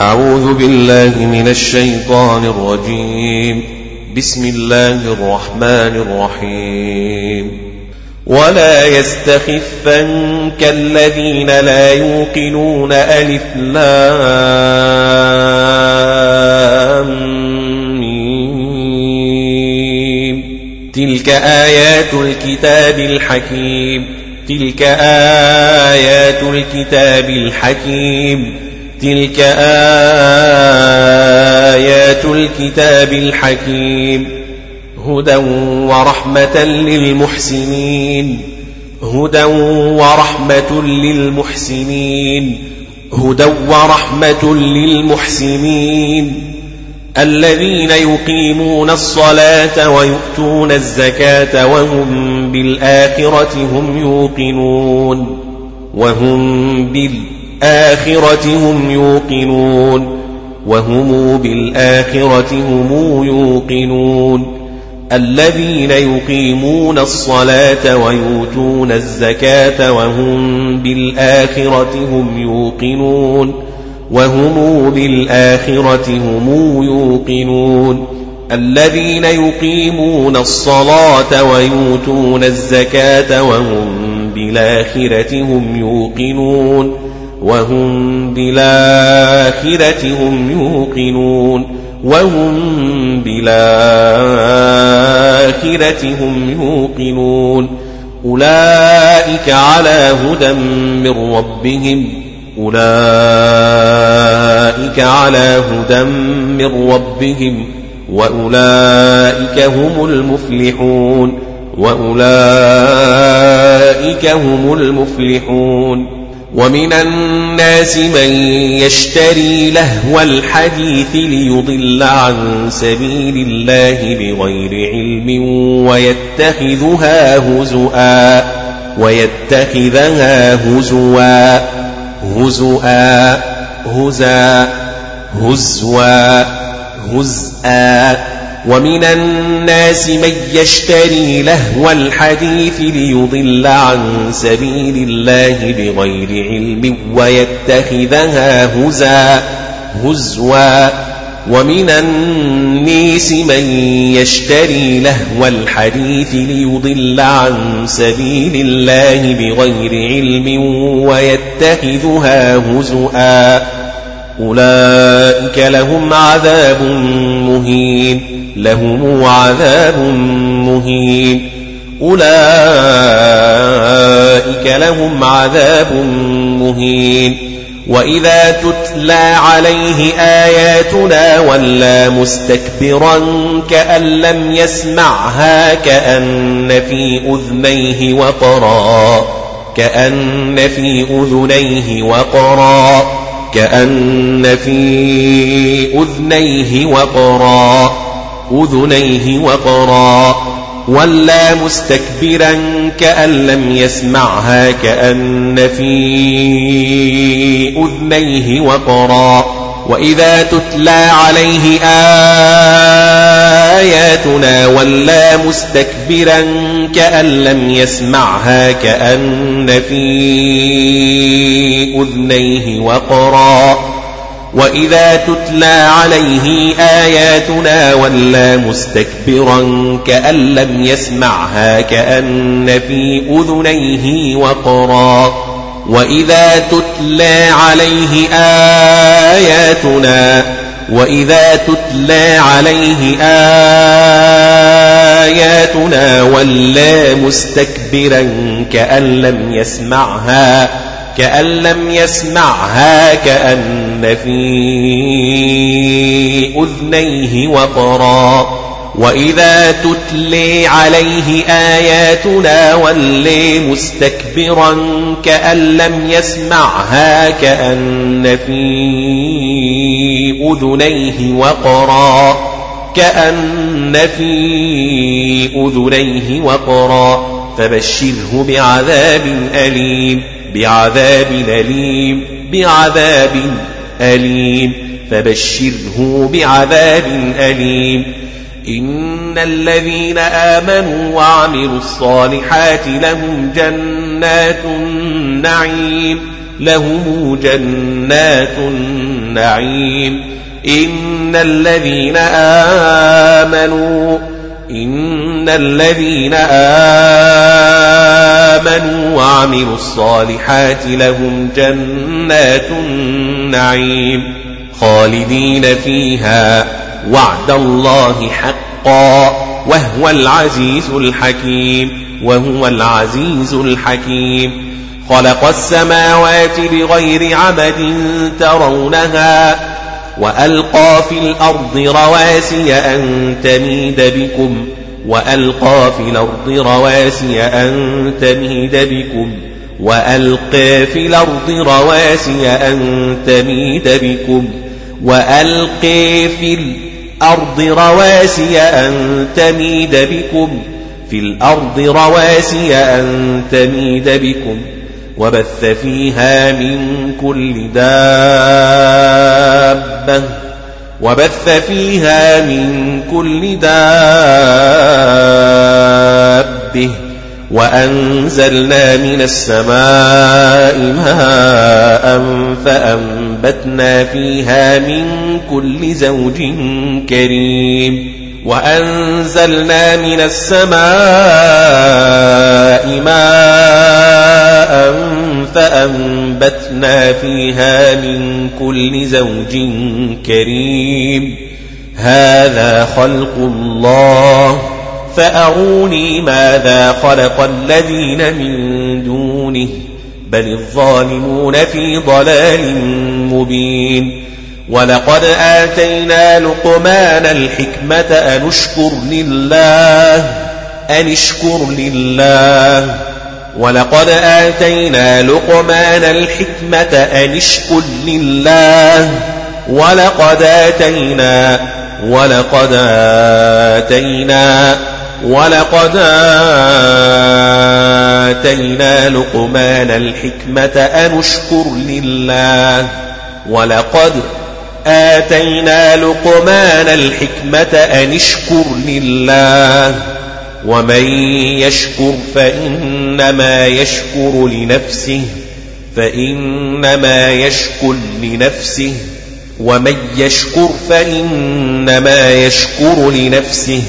أعوذ بالله من الشيطان الرجيم. بسم الله الرحمن الرحيم. ولا يستخفنك الذين لا يوقنون ألف لام تلك آيات الكتاب الحكيم. تلك آيات الكتاب الحكيم. تلك آيات الكتاب الحكيم هدى ورحمة للمحسنين هدى ورحمة للمحسنين هدى ورحمة للمحسنين الذين يقيمون الصلاة ويؤتون الزكاة وهم بالآخرة هم يوقنون وهم بالآخرة بالآخرة هم يوقنون وهم بالآخرة هم يوقنون الذين يقيمون الصلاة ويؤتون الزكاة وهم بالآخرة هم يوقنون وهم بالآخرة هم يوقنون الذين يقيمون الصلاة ويؤتون الزكاة وهم بالآخرة هم يوقنون وهم بالآخرة هم يوقنون وهم بالآخرة هم يوقنون أولئك على هدى من ربهم أولئك على هدى من ربهم وأولئك هم المفلحون وأولئك هم المفلحون ومن الناس من يشتري لهو الحديث ليضل عن سبيل الله بغير علم ويتخذها هزؤا ويتخذها هزوا هزؤا هزا هزوا هزءا ومن الناس من يشتري لهو الحديث ليضل عن سبيل الله بغير علم ويتخذها هزا هزوا. ومن الناس من يشتري لهو الحديث ليضل عن سبيل الله بغير علم ويتخذها هزؤا أولئك لهم عذاب مهين لهم عذاب مهين. أولئك لهم عذاب مهين. وإذا تتلى عليه آياتنا ولا مستكبرا كأن لم يسمعها كأن في أذنيه وقرا كأن في أذنيه وقرا. كأن في أذنيه وقرا أذنيه وقرا ولا مستكبرا كأن لم يسمعها كأن في أذنيه وقرا. وإذا تتلى عليه آياتنا ولا مستكبرا كأن لم يسمعها كأن في أذنيه وقرا وإذا تتلى عليه آياتنا ولا مستكبرا كأن لم يسمعها كأن في أذنيه وقرا وإذا تتلى عليه آياتنا وإذا تتلى عليه آياتنا ولا مستكبرا كأن لم يسمعها كأن لم يسمعها كأن في أذنيه وقرا وإذا تتلي عليه آياتنا ولي مستكبرا كأن لم يسمعها كأن في أذنيه وقرا كأن في أذنيه وقرا فبشره بعذاب أليم بعذاب أليم بعذاب أليم فبشره بعذاب أليم إن الذين آمنوا وعملوا الصالحات لهم جنات النعيم لهم جنات النعيم إن الذين آمنوا إن الذين آمنوا وعملوا الصالحات لهم جنات النعيم خالدين فيها وعد الله حقا وهو العزيز الحكيم وهو العزيز الحكيم. خلق السماوات بغير عمد ترونها وألقى في الأرض رواسي أن تميد بكم وألقى في الأرض رواسي أن تميد بكم وألقى في الأرض رواسي أن تميد بكم وألقي في الأرض رواسي أن تميد بكم في الأرض رواسي أن تميد بكم وبث فيها من كل دابة وبث فيها من كل دابة وأنزلنا من السماء ماء فأنبتنا فيها من كل زوج كريم وأنزلنا من السماء ماء فأنبتنا فيها من كل زوج كريم هذا خلق الله فأروني ماذا خلق الذين من دونه بل الظالمون في ضلال مبين. ولقد آتينا لقمان الحكمة أن اشكر لله أن اشكر لله. ولقد آتينا لقمان الحكمة أن اشكر لله. ولقد آتينا ولقد آتينا ولقد آتينا لقمان الحكمة أن اشكر لله ولقد آتينا لقمان الحكمة أن اشكر لله ومن يشكر فإنما يشكر لنفسه فإنما يشكر لنفسه ومن يشكر فإنما يشكر لنفسه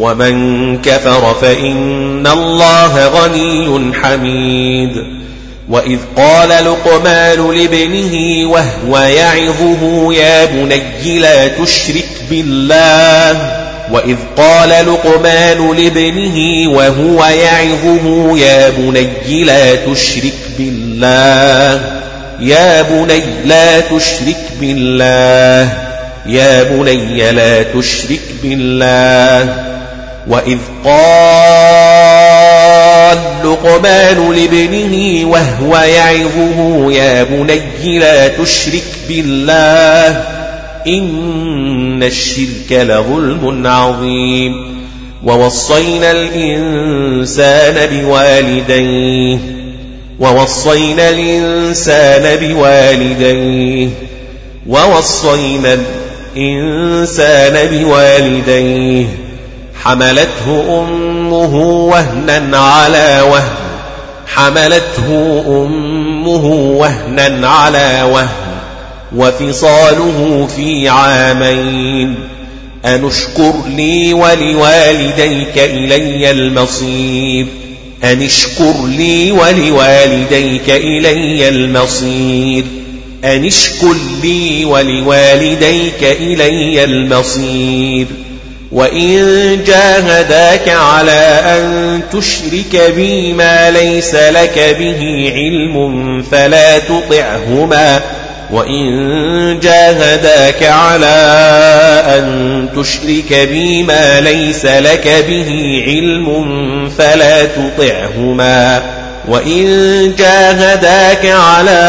ومن كفر فإن الله غني حميد. وإذ قال لقمان لابنه وهو يعظه يا بني لا تشرك بالله. وإذ قال لقمان لابنه وهو يعظه يا بني لا تشرك بالله. يا بني لا تشرك بالله. يا بني لا تشرك بالله. وإذ قال لقمان لابنه وهو يعظه يا بني لا تشرك بالله إن الشرك لظلم عظيم ووصينا الإنسان بوالديه ووصينا الإنسان بوالديه ووصينا الإنسان بوالديه حملته أمه وهنا على وهن. حملته أمه وهنا على وهن. وفصاله في عامين. أنشكر لي ولوالديك إلي المصير. أنشكر لي ولوالديك إلي المصير. أنشكر لي ولوالديك إلي المصير. وإن جاهداك على أن تشرك بي ما ليس لك به علم فلا تطعهما وإن جاهداك على أن تشرك بي ما ليس لك به علم فلا تطعهما وإن جاهداك على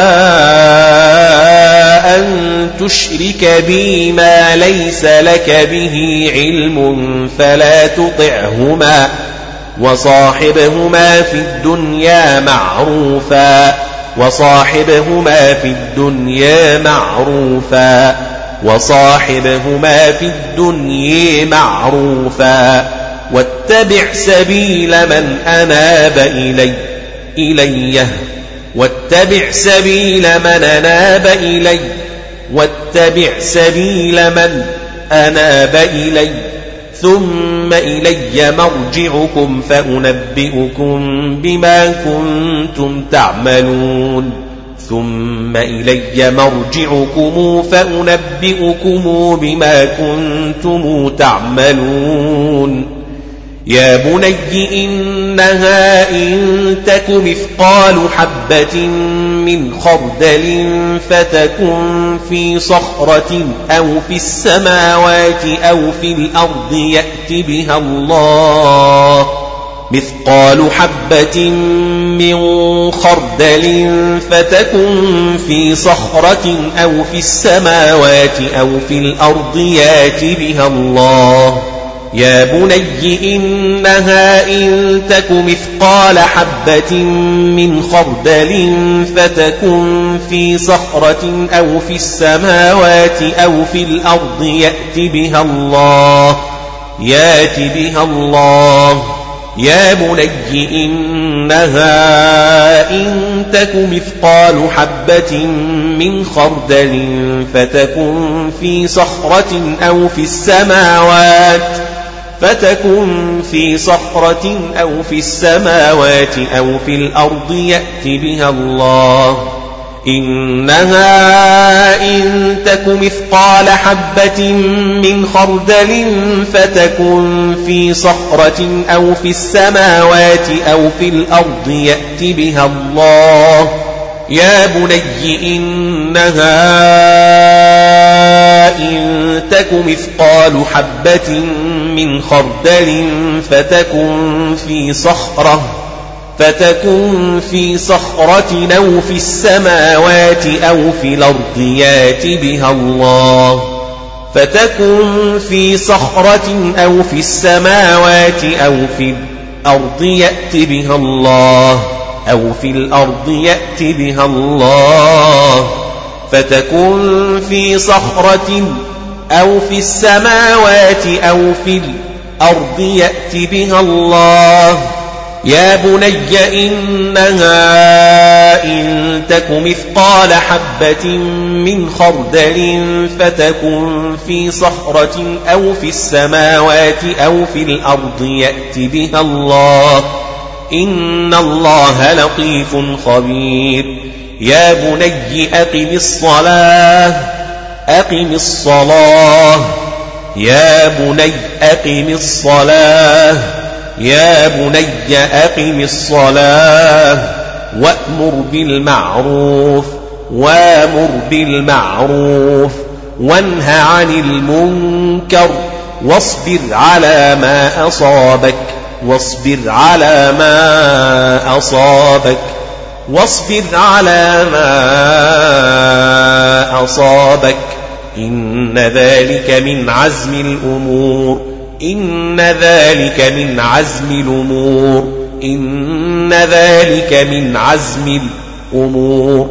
أن تشرك بي ما ليس لك به علم فلا تطعهما وصاحبهما في الدنيا معروفا وصاحبهما في الدنيا معروفا وصاحبهما في الدنيا معروفا واتبع سبيل من أناب إلي إليه واتبع سبيل من أناب إلي واتبع سبيل من أناب إلي. ثم إلي مرجعكم فأنبئكم بما كنتم تعملون. ثم إلي مرجعكم فأنبئكم بما كنتم تعملون. يا بني إنها إن تك مثقال حبة من خردل فتكن في صخرة أو في السماوات أو في الأرض يأت بها الله. مثقال حبة من خردل فتكن في صخرة أو في السماوات أو في الأرض يأت بها الله. يا بني إنها إن تك مثقال حبة من خردل فتكن في صخرة أو في السماوات أو في الأرض يأت بها الله يأت بها الله. يا بني إنها إن تك مثقال حبة من خردل فتكن في صخرة أو في السماوات فتكن في صخرة أو في السماوات أو في الأرض يأت بها الله. إنها إن تك مثقال حبة من خردل فتكن في صخرة أو في السماوات أو في الأرض يأت بها الله. يا بني إنها إن تك مثقال حبة من خردل فتكن في صخرة فتكن في صخرة أو في السماوات أو في الأرض يات بها الله فتكن في صخرة أو في السماوات أو في الأرض يأت بها الله. أو في الأرض يأت بها الله فتكن في صخرة أو في السماوات أو في الأرض يأت بها الله يا بني إنها إن تك مثقال حبة من خردل فتكن في صخرة أو في السماوات أو في الأرض يأت بها الله إن الله لطيف خبير. يا بني أقم الصلاة. أقم الصلاة. يا بني أقم الصلاة. يا بني أقم الصلاة. وأمر بالمعروف. وامر بالمعروف. وانه عن المنكر. واصبر على ما أصابك. واصبر على ما أصابك واصبر على ما أصابك. إن ذلك من عزم الأمور إن ذلك من عزم الأمور إن ذلك من عزم الأمور.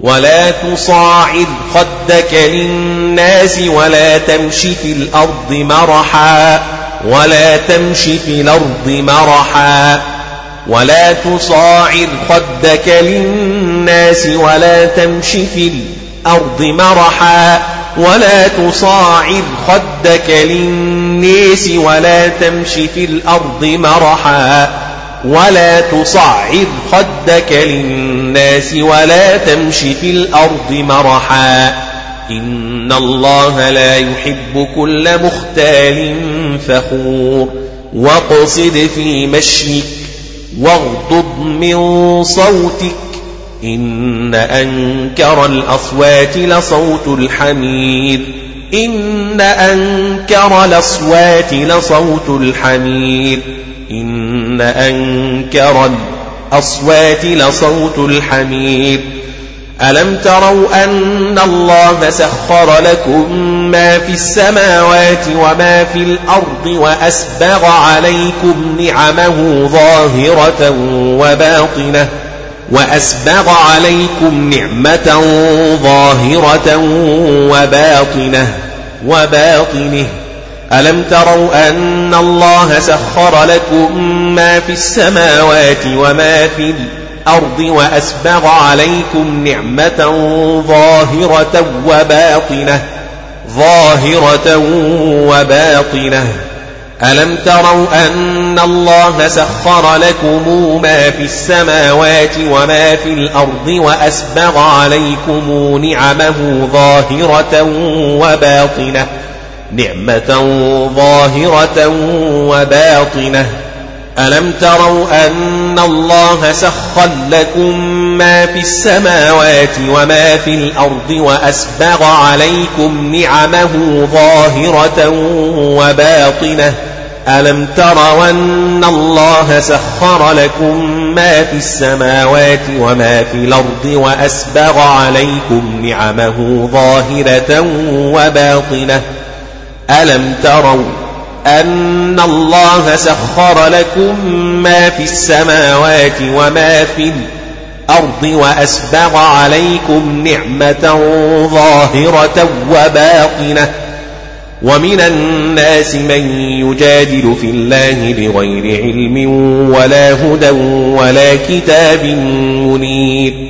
ولا تصاعد خدك للناس ولا تمش في الأرض مرحا. ولا تمش في الأرض مرحا ولا تصاعد خدك للناس ولا تمش في الأرض مرحا ولا تصاعد خدك للناس ولا تمش في الأرض مرحا ولا تصعد خدك للناس ولا تمش في الأرض مرحا إن الله لا يحب كل مختال فخور واقصد في مشيك واغضض من صوتك إن أنكر الأصوات لصوت الحمير إن أنكر الأصوات لصوت الحمير إن أنكر الأصوات لصوت الحمير ألم تروا أن الله سخر لكم ما في السماوات وما في الأرض وأسبغ عليكم نعمه ظاهرة وباطنة وأسبغ عليكم نعمة ظاهرة وباطنة وباطنه ألم تروا أن الله سخر لكم ما في السماوات وما في الأرض الأرض وأسبغ عليكم نعمة ظاهرة وباطنة ظاهرة وباطنة. ألم تروا أن الله سخر لكم ما في السماوات وما في الأرض وأسبغ عليكم نعمه ظاهرة وباطنة نعمة ظاهرة وباطنة. ألم تروا أن الله سخر لكم ما في السماوات وما في الأرض وأسبغ عليكم نعمه ظاهرة وباطنة؟ ألم تروا أن الله سخر لكم ما في السماوات وما في الأرض وأسبغ عليكم نعمه ظاهرة وباطنة؟ ألم تروا أن الله سخر لكم ما في السماوات وما في الأرض وأسبغ عليكم نعمة ظاهرة وباطنة ومن الناس من يجادل في الله بغير علم ولا هدى ولا كتاب منير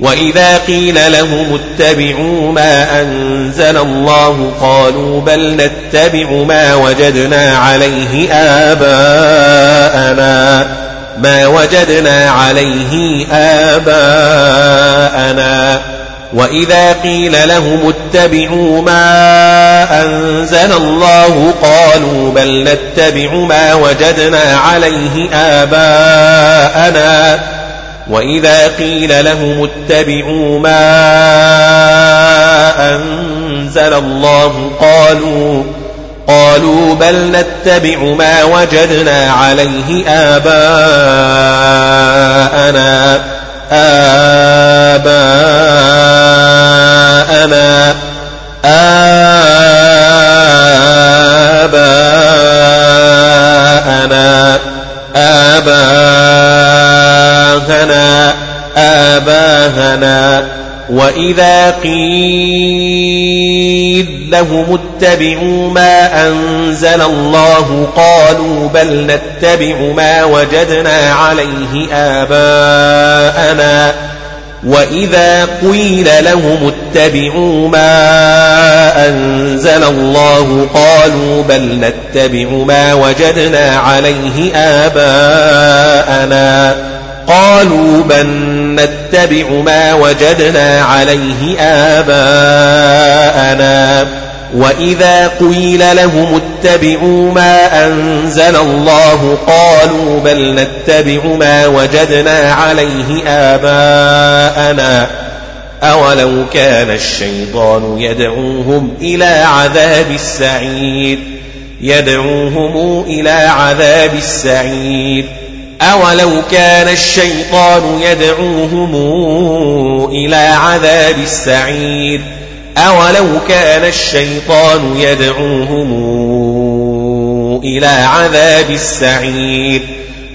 وإذا قيل لهم اتبعوا ما أنزل الله قالوا بل نتبع ما وجدنا عليه آباءنا. ما وجدنا عليه آباءنا. وإذا قيل لهم اتبعوا ما أنزل الله قالوا بل نتبع ما وجدنا عليه آباءنا. وإذا قيل لهم اتبعوا ما أنزل الله قالوا قالوا بل نتبع ما وجدنا عليه آباءنا آباءنا وإذا قيل لهم اتبعوا ما أنزل الله قالوا بل نتبع ما وجدنا عليه آباءنا وإذا قيل لهم اتبعوا ما أنزل الله قالوا بل نتبع ما وجدنا عليه آباءنا قالوا بل نتبع ما وجدنا عليه آباءنا. وإذا قيل لهم اتبعوا ما أنزل الله قالوا بل نتبع ما وجدنا عليه آباءنا. أولو كان الشيطان يدعوهم إلى عذاب السعير. يدعوهم إلى عذاب السعير. أولو كان الشيطان يدعوهم إلى عذاب السعير أولو كان الشيطان يدعوهم إلى عذاب السعير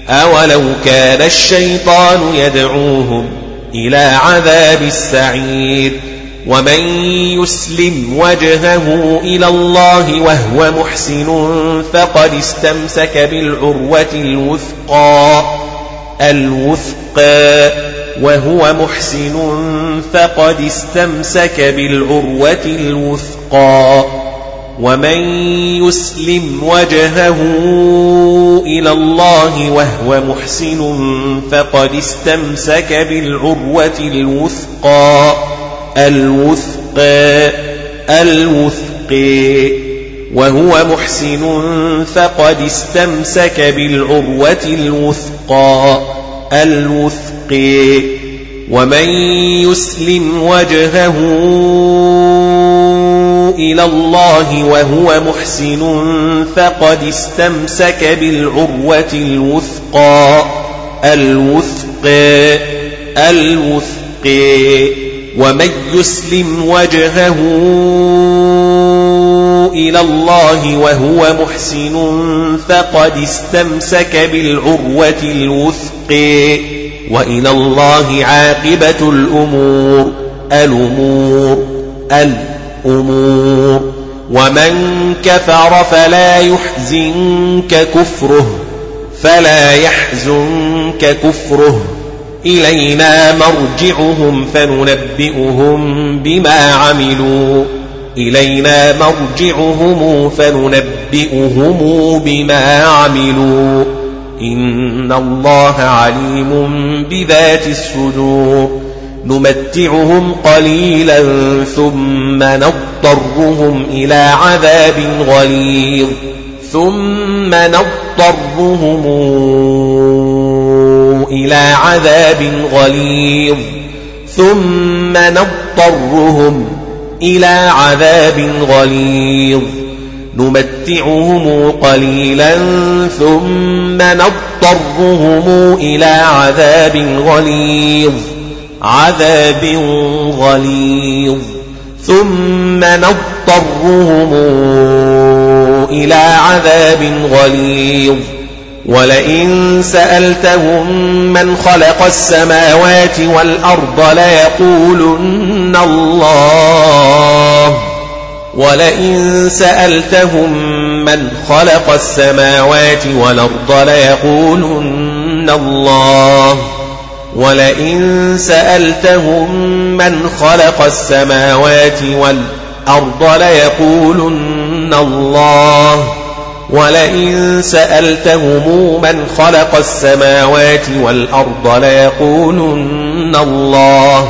أولو كان الشيطان يدعوهم إلى عذاب السعير ومن يسلم وجهه إلى الله وهو محسن فقد استمسك بالعروة الوثقى. الوثقى وهو محسن فقد استمسك بالعروة الوثقى. ومن يسلم وجهه إلى الله وهو محسن فقد استمسك بالعروة الوثقى. الوثقى الوثقى. وهو محسن فقد استمسك بالعروة الوثقى الوثقى. ومن يسلم وجهه إلى الله وهو محسن فقد استمسك بالعروة الوثقى الوثقى الوثقى. ومن يسلم وجهه إلى الله وهو محسن فقد استمسك بالعروة الوثق وإلى الله عاقبة الأمور الأمور الأمور ومن كفر فلا يحزنك كفره فلا يحزنك كفره إلينا مرجعهم فننبئهم بما عملوا. إلينا مرجعهم فننبئهم بما عملوا. إن الله عليم بذات الصدور. نمتعهم قليلا ثم نضطرهم إلى عذاب غليظ. ثم نضطرهم إلى عذاب غليظ. ثم نضطرهم إلى عذاب غليظ. نمتعهم قليلا ثم نضطرهم إلى عذاب غليظ. عذاب غليظ. ثم نضطرهم إلى عذاب غليظ. ولئن سألتهم من خلق السماوات والأرض ليقولن الله. ولئن سألتهم من خلق السماوات والأرض ليقولن الله. ولئن سألتهم من خلق السماوات والأرض ليقولن الله. ولئن سألتهم من خلق السماوات والأرض ليقولن الله.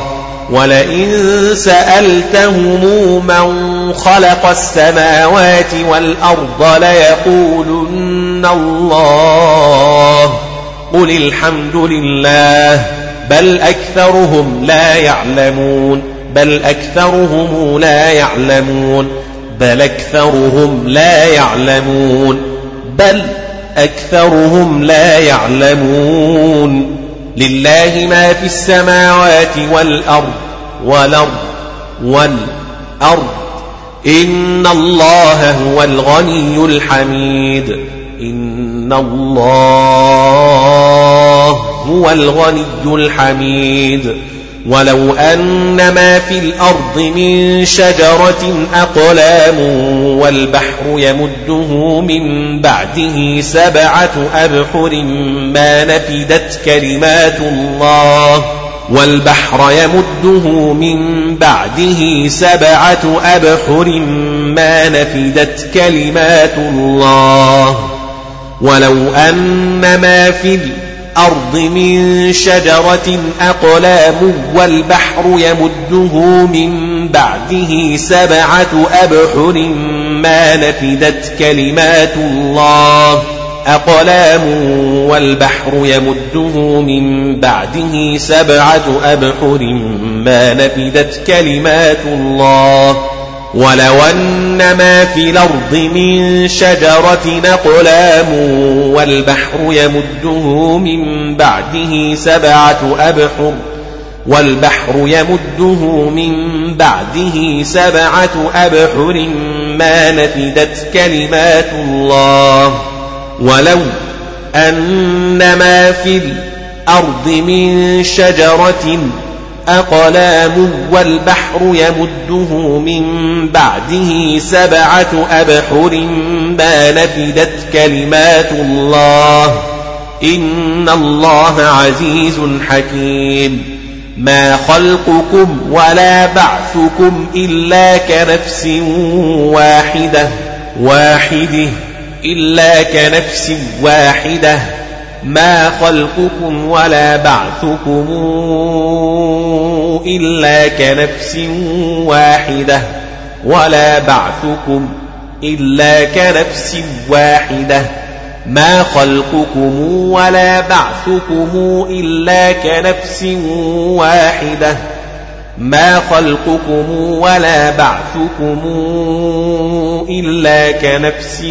ولئن سألتهم من خلق السماوات والأرض ليقولن الله. قل الحمد لله. بل أكثرهم لا يعلمون. بل أكثرهم لا يعلمون. بل أكثرهم لا يعلمون. بل أكثرهم لا يعلمون. لله ما في السماوات والأرض والأرض والأرض. إن الله هو الغني الحميد. إن الله هو الغني الحميد. ولو أن ما في الأرض من شجرة أقلام والبحر يمده من بعده سبعة أبحر ما نفدت كلمات الله والبحر يمده من بعده سبعة أبحر ما نفدت كلمات الله ولو أن ما في الأرض الأرض من شجرة أقلام والبحر يمده من بعده سبعة أبحر ما نفدت كلمات الله. أقلام والبحر يمده من بعده سبعة أبحر ما نفدت كلمات الله. ولو أن ما في الأرض من شجرة أقلام والبحر يمده من بعده سبعة أبحر والبحر يمده من بعده سبعة أبحر ما نفدت كلمات الله ولو أن ما في الأرض من شجرة أقلام والبحر يمده من بعده سبعة أبحر ما نفدت كلمات الله. إن الله عزيز حكيم. ما خلقكم ولا بعثكم إلا كنفس واحدة. واحدة. إلا كنفس واحدة. ما خلقكم ولا بعثكم إلا كنفس واحدة ولا بعثكم إلا كنفس واحدة ما خلقكم ولا بعثكم إلا كنفس واحدة ما خلقكم ولا بعثكم إلا كنفس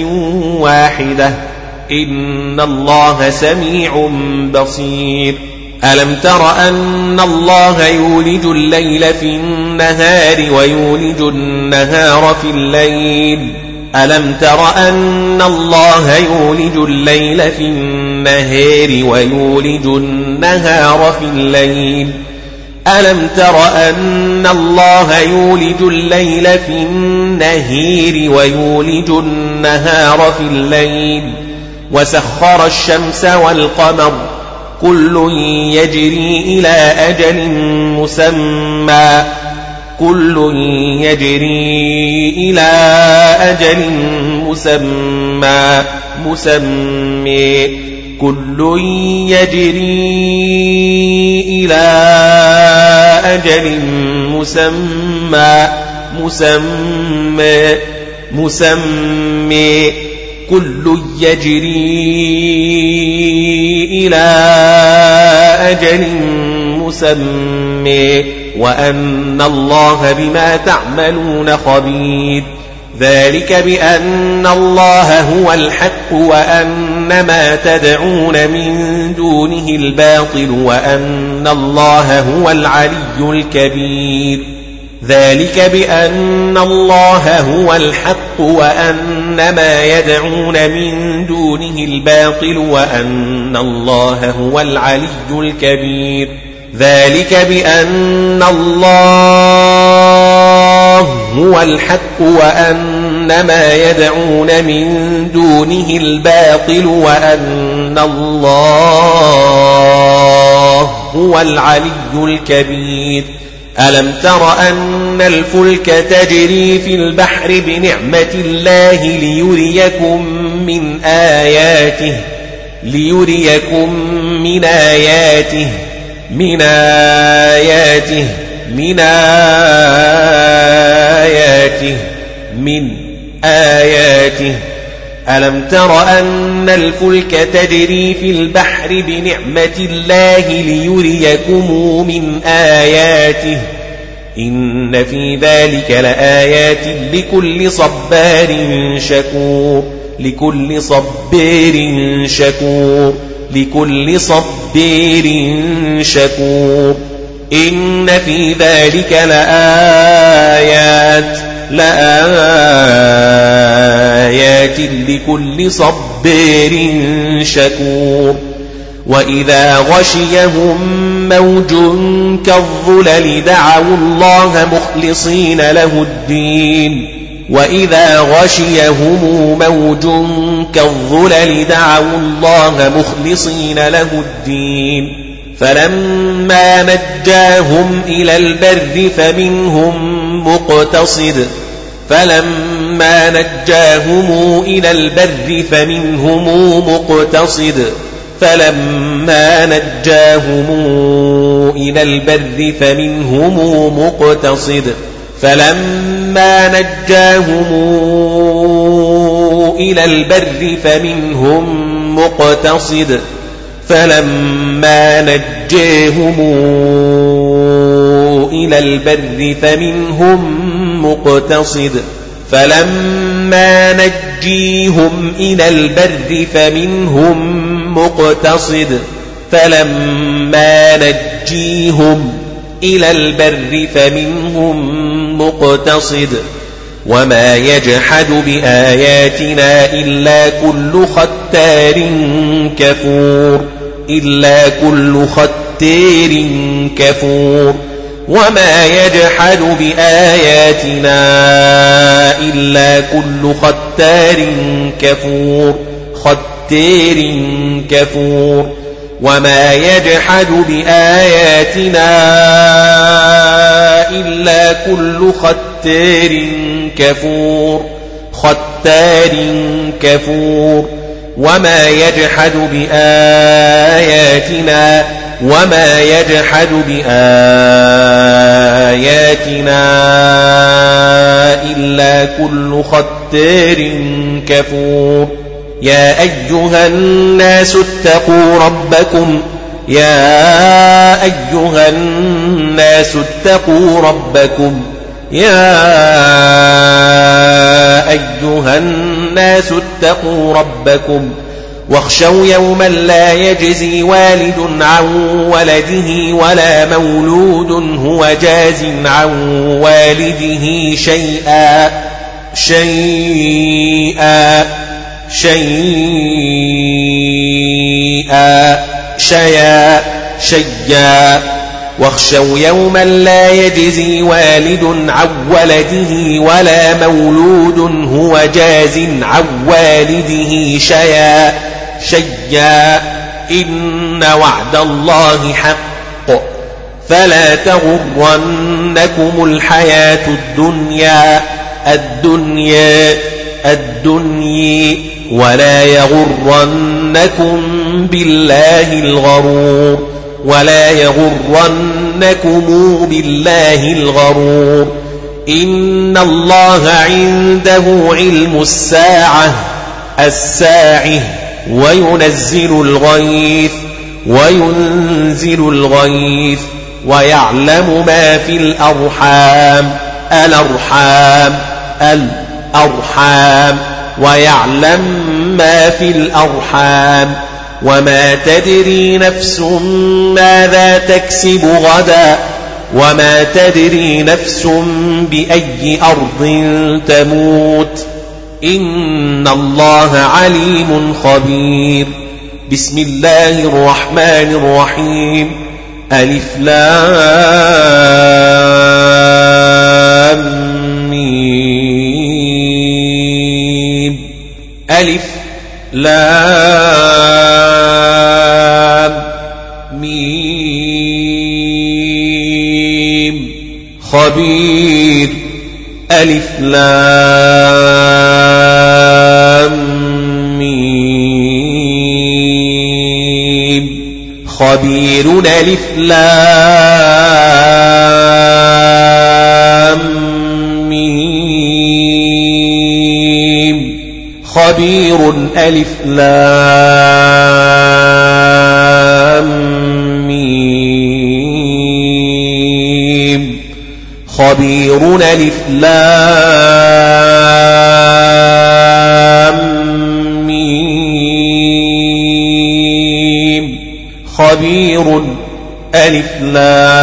واحدة إن الله سميع بصير ألم تر أن الله يولج الليل في النهار ويولج النهار في الليل ألم تر أن الله يولج الليل في النهار ويولج النهار في الليل ألم تر أن الله يولج الليل في النهير ويولج النهار في الليل وسخر الشمس والقمر كل يجري إلى أجل مسمى كل يجري إلى أجل مسمى مسمى كل يجري إلى أجل مسمى مسمى مسمى كل يجري إلى أجل مسمى وأن الله بما تعملون خبير. ذلك بأن الله هو الحق وأن ما تدعون من دونه الباطل وأن الله هو العلي الكبير. ذلك بأن الله هو الحق وأن ما يدعون من دونه الباطل وأن الله هو العلي الكبير. ذلك بأن الله هو الحق وأن ما يدعون من دونه الباطل وأن الله هو العلي الكبير. ألم تر أن الفلك تجري في البحر بنعمة الله ليريكم من آياته ليريكم من آياته من آياته من آياته من آياته. ألم تر أن الفلك تجري في البحر بنعمة الله ليريكم من آياته؟ إن في ذلك لآيات لكل صبار شكور لكل صبير شكور لكل صبير شكور. إن في ذلك لآيات لآيات لكل صبير شكور وإذا غشيهم موج كالظلل دعوا الله مخلصين له الدين وإذا غشيهم موج كالظلل دعوا الله مخلصين له الدين فلما نجاهم إلى البر فمنهم مقتصد فلما نجاهم إلى البر فمنهم مقتصد فلما نجاهم إلى البر فمنهم مقتصد فلما نجاهم إلى البر فمنهم مقتصد فلما نجاهم إلى البر فمنهم مقتصد فلما نجيهم إلى البر فمنهم مقتصد فلما نجيهم إلى البر فمنهم مقتصد وما يجحد بآياتنا إلا كل ختار كفور إلا كل ختار كفور وما يجحد بآياتنا إلا كل ختار كفور ختار كفور. وما يجحد بآياتنا إلا كل ختار كفور ختار كفور. وما يجحد بآياتنا وما يجحد بآياتنا إلا كل ختار كفور يا أيها الناس اتقوا ربكم يا أيها الناس اتقوا ربكم يا أيها الناس اتقوا ربكم واخشوا يوما لا يجزي والد عن ولده ولا مولود هو جاز عن والده شيئا شيئا شيئا شيا شيا واخشوا يوما لا يجزي والد عن ولده ولا مولود هو جاز عن والده شيا شيا إن وعد الله حق فلا تغرنكم الحياة الدنيا الدنيا الدنيا ولا يغرنكم بالله الغرور ولا يغرنكم بالله الغرور. إن الله عنده علم الساعة الساعة. وينزل الغيث وينزل الغيث ويعلم ما في الأرحام الأرحام الأرحام ويعلم ما في الأرحام وما تدري نفس ماذا تكسب غدا وما تدري نفس بأي أرض تموت. إن الله عليم خبير. بسم الله الرحمن الرحيم. ألف لام ألف لام ميم. خبير. ألف لام خبير ألف لام ميم خبير ألف لام ميم خبير ألف لام لام